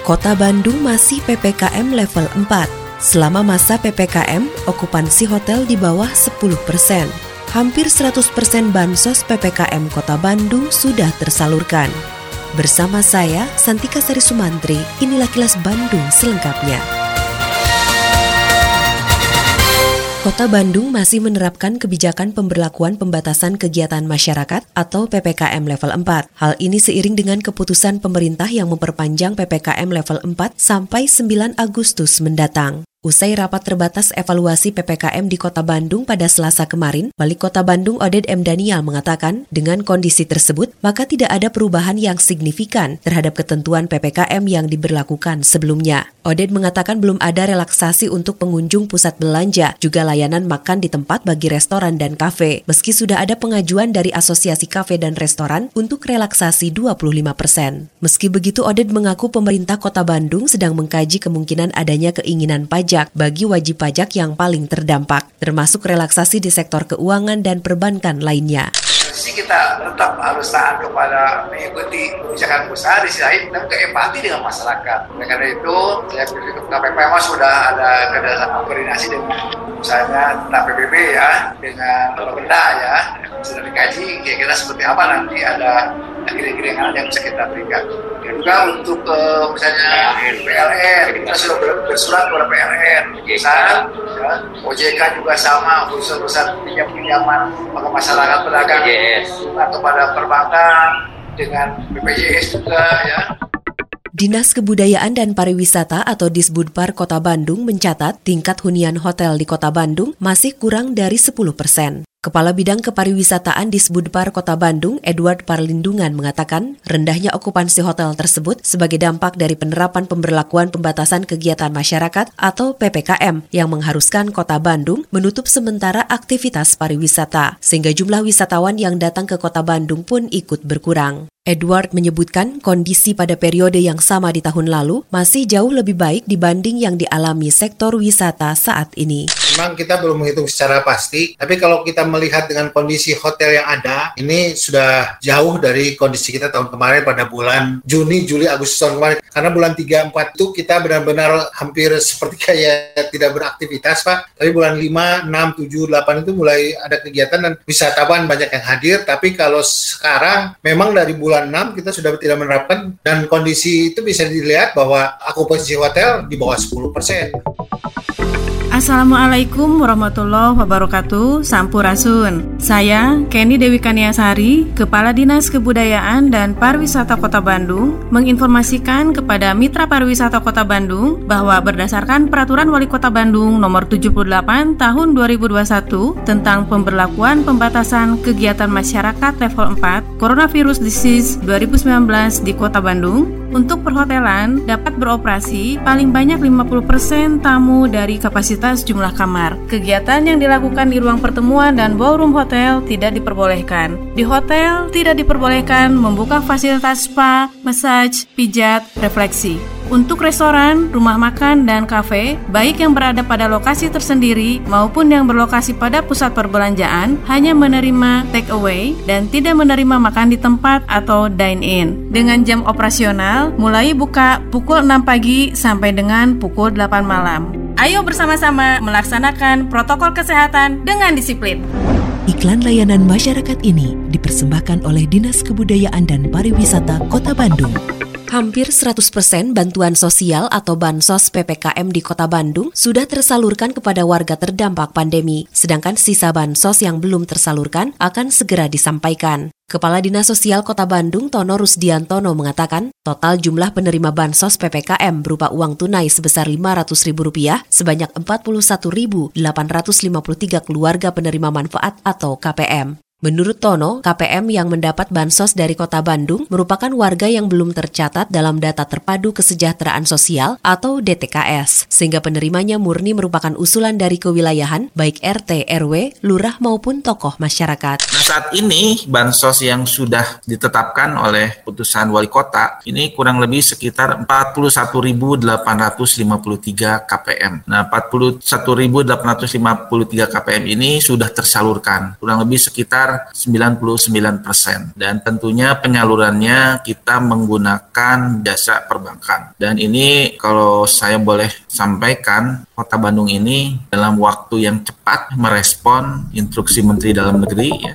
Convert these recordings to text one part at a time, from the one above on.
Kota Bandung masih PPKM level 4. Selama masa PPKM, okupansi hotel di bawah 10 persen. Hampir 100 persen bansos PPKM Kota Bandung sudah tersalurkan. Bersama saya, Santika Sari Sumantri, inilah kilas Bandung selengkapnya. Kota Bandung masih menerapkan kebijakan pemberlakuan pembatasan kegiatan masyarakat atau PPKM level 4. Hal ini seiring dengan keputusan pemerintah yang memperpanjang PPKM level 4 sampai 9 Agustus mendatang. Usai rapat terbatas evaluasi PPKM di Kota Bandung pada Selasa kemarin, Wali Kota Bandung Oded M. Daniel mengatakan, dengan kondisi tersebut, maka tidak ada perubahan yang signifikan terhadap ketentuan PPKM yang diberlakukan sebelumnya. Oded mengatakan belum ada relaksasi untuk pengunjung pusat belanja, juga layanan makan di tempat bagi restoran dan kafe, meski sudah ada pengajuan dari Asosiasi Kafe dan Restoran untuk relaksasi 25 persen. Meski begitu, Oded mengaku pemerintah Kota Bandung sedang mengkaji kemungkinan adanya keinginan pajak pajak bagi wajib pajak yang paling terdampak, termasuk relaksasi di sektor keuangan dan perbankan lainnya sih kita tetap harus taat kepada mengikuti kebijakan usaha di sisi lain kita keempati dengan masyarakat. Oleh karena itu, saya pikir KPP memang sudah ada kerjasama koordinasi dengan misalnya tentang PBB ya, dengan Benda ya, sudah dikaji kira-kira seperti apa nanti ada kira-kira yang bisa kita berikan. Dan juga untuk uh, misalnya PLN, kita sudah bersurat kepada PLN, ya, OJK juga sama, urusan-urusan pinjam-pinjaman maka masyarakat pedagang atau pada perbankan dengan BPJS juga ya. Dinas Kebudayaan dan Pariwisata atau Disbudpar Kota Bandung mencatat tingkat hunian hotel di Kota Bandung masih kurang dari 10 persen. Kepala Bidang Kepariwisataan di Sbudpar Kota Bandung, Edward Parlindungan mengatakan, rendahnya okupansi hotel tersebut sebagai dampak dari penerapan pemberlakuan pembatasan kegiatan masyarakat atau PPKM yang mengharuskan Kota Bandung menutup sementara aktivitas pariwisata, sehingga jumlah wisatawan yang datang ke Kota Bandung pun ikut berkurang. Edward menyebutkan kondisi pada periode yang sama di tahun lalu masih jauh lebih baik dibanding yang dialami sektor wisata saat ini. Memang kita belum menghitung secara pasti, tapi kalau kita melihat dengan kondisi hotel yang ada, ini sudah jauh dari kondisi kita tahun kemarin pada bulan Juni, Juli, Agustus tahun kemarin. Karena bulan 3, 4 itu kita benar-benar hampir seperti kayak tidak beraktivitas, Pak. Tapi bulan 5, 6, 7, 8 itu mulai ada kegiatan dan wisatawan banyak yang hadir. Tapi kalau sekarang memang dari bulan bulan 6 kita sudah tidak menerapkan dan kondisi itu bisa dilihat bahwa akupansi hotel di bawah 10 persen. Assalamualaikum warahmatullahi wabarakatuh. Sampurasun. Saya Kenny Dewi Kaniasari Kepala Dinas Kebudayaan dan Pariwisata Kota Bandung Menginformasikan kepada Mitra Pariwisata Kota Bandung Bahwa berdasarkan Peraturan Wali Kota Bandung Nomor 78 Tahun 2021 Tentang pemberlakuan pembatasan kegiatan masyarakat level 4 Coronavirus Disease 2019 di Kota Bandung untuk perhotelan dapat beroperasi paling banyak 50% tamu dari kapasitas jumlah kamar. Kegiatan yang dilakukan di ruang pertemuan dan ballroom hotel tidak diperbolehkan. Di hotel tidak diperbolehkan membuka fasilitas spa, massage, pijat, refleksi. Untuk restoran, rumah makan, dan kafe, baik yang berada pada lokasi tersendiri maupun yang berlokasi pada pusat perbelanjaan, hanya menerima take away dan tidak menerima makan di tempat atau dine-in. Dengan jam operasional, mulai buka pukul 6 pagi sampai dengan pukul 8 malam. Ayo bersama-sama melaksanakan protokol kesehatan dengan disiplin. Iklan layanan masyarakat ini dipersembahkan oleh Dinas Kebudayaan dan Pariwisata Kota Bandung. Hampir 100% bantuan sosial atau bansos PPKM di Kota Bandung sudah tersalurkan kepada warga terdampak pandemi, sedangkan sisa bansos yang belum tersalurkan akan segera disampaikan. Kepala Dinas Sosial Kota Bandung Tono Rusdiantono mengatakan, total jumlah penerima bansos PPKM berupa uang tunai sebesar Rp500.000 sebanyak 41.853 keluarga penerima manfaat atau KPM. Menurut Tono, KPM yang mendapat bansos dari Kota Bandung merupakan warga yang belum tercatat dalam data terpadu kesejahteraan sosial atau DTKS, sehingga penerimanya murni merupakan usulan dari kewilayahan baik RT, RW, lurah maupun tokoh masyarakat. Nah saat ini bansos yang sudah ditetapkan oleh putusan wali kota ini kurang lebih sekitar 41.853 KPM. Nah 41.853 KPM ini sudah tersalurkan kurang lebih sekitar sekitar 99% dan tentunya penyalurannya kita menggunakan jasa perbankan. Dan ini kalau saya boleh sampaikan, Kota Bandung ini dalam waktu yang cepat merespon instruksi Menteri Dalam Negeri ya.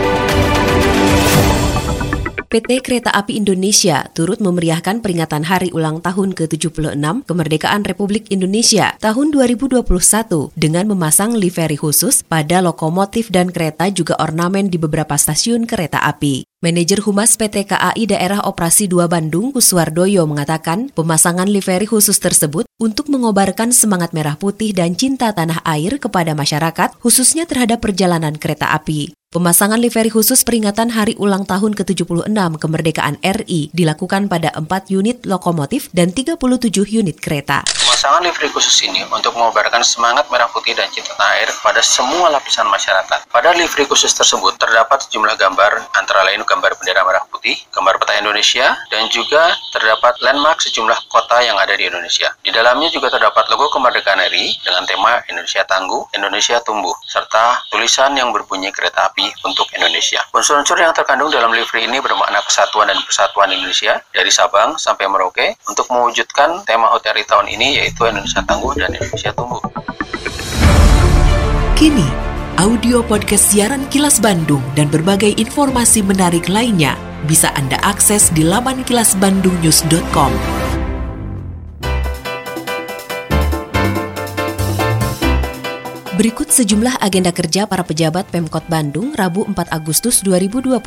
PT Kereta Api Indonesia turut memeriahkan peringatan hari ulang tahun ke-76 kemerdekaan Republik Indonesia tahun 2021 dengan memasang livery khusus pada lokomotif dan kereta juga ornamen di beberapa stasiun kereta api. Manajer Humas PT KAI Daerah Operasi 2 Bandung, Kuswardoyo mengatakan pemasangan livery khusus tersebut untuk mengobarkan semangat merah putih dan cinta tanah air kepada masyarakat, khususnya terhadap perjalanan kereta api. Pemasangan livery khusus peringatan hari ulang tahun ke-76 kemerdekaan RI dilakukan pada 4 unit lokomotif dan 37 unit kereta. Pemasangan livery khusus ini untuk mengobarkan semangat merah putih dan cinta tanah air pada semua lapisan masyarakat. Pada livery khusus tersebut terdapat sejumlah gambar antara lain gambar bendera merah putih, gambar peta Indonesia, dan juga terdapat landmark sejumlah kota yang ada di Indonesia. Di dalamnya juga terdapat logo kemerdekaan RI dengan tema Indonesia Tangguh, Indonesia Tumbuh, serta tulisan yang berbunyi kereta api untuk Indonesia. Unsur-unsur yang terkandung dalam livery ini bermakna kesatuan dan persatuan Indonesia dari Sabang sampai Merauke untuk mewujudkan tema Hotel tahun ini yaitu Indonesia Tangguh dan Indonesia Tumbuh. Kini, audio podcast siaran Kilas Bandung dan berbagai informasi menarik lainnya bisa Anda akses di laman kilasbandungnews.com. Berikut sejumlah agenda kerja para pejabat Pemkot Bandung Rabu 4 Agustus 2021.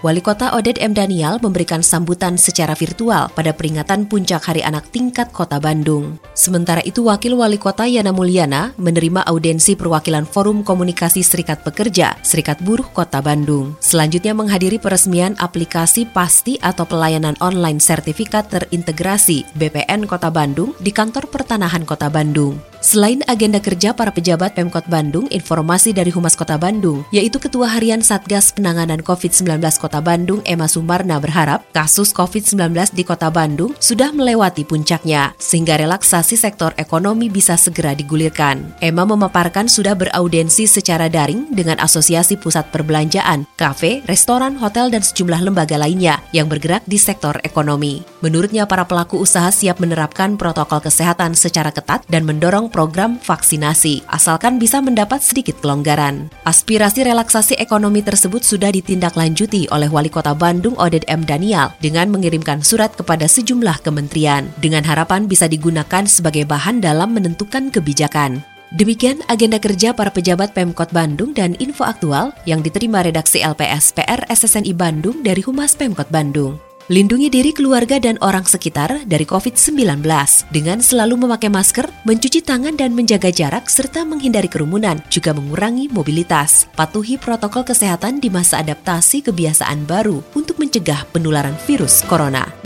Wali Kota Oded M. Daniel memberikan sambutan secara virtual pada peringatan Puncak Hari Anak tingkat Kota Bandung. Sementara itu Wakil Wali Kota Yana Mulyana menerima audensi perwakilan Forum Komunikasi Serikat Pekerja, Serikat Buruh Kota Bandung. Selanjutnya menghadiri peresmian aplikasi Pasti atau pelayanan online sertifikat terintegrasi BPN Kota Bandung di Kantor Pertanahan Kota Bandung. Selain agenda kerja para pejabat Pemkot Bandung, informasi dari Humas Kota Bandung, yaitu Ketua Harian Satgas Penanganan COVID-19 Kota Bandung, Emma Sumarna berharap kasus COVID-19 di Kota Bandung sudah melewati puncaknya, sehingga relaksasi sektor ekonomi bisa segera digulirkan. Emma memaparkan sudah beraudensi secara daring dengan Asosiasi Pusat Perbelanjaan, kafe, restoran, hotel, dan sejumlah lembaga lainnya yang bergerak di sektor ekonomi. Menurutnya, para pelaku usaha siap menerapkan protokol kesehatan secara ketat dan mendorong program vaksinasi, asalkan bisa mendapat sedikit kelonggaran. Aspirasi relaksasi ekonomi tersebut sudah ditindaklanjuti oleh Wali Kota Bandung Oded M. Daniel dengan mengirimkan surat kepada sejumlah kementerian, dengan harapan bisa digunakan sebagai bahan dalam menentukan kebijakan. Demikian agenda kerja para pejabat Pemkot Bandung dan info aktual yang diterima redaksi LPS PR SSNI Bandung dari Humas Pemkot Bandung. Lindungi diri keluarga dan orang sekitar dari COVID-19 dengan selalu memakai masker, mencuci tangan dan menjaga jarak serta menghindari kerumunan, juga mengurangi mobilitas. Patuhi protokol kesehatan di masa adaptasi kebiasaan baru untuk mencegah penularan virus corona.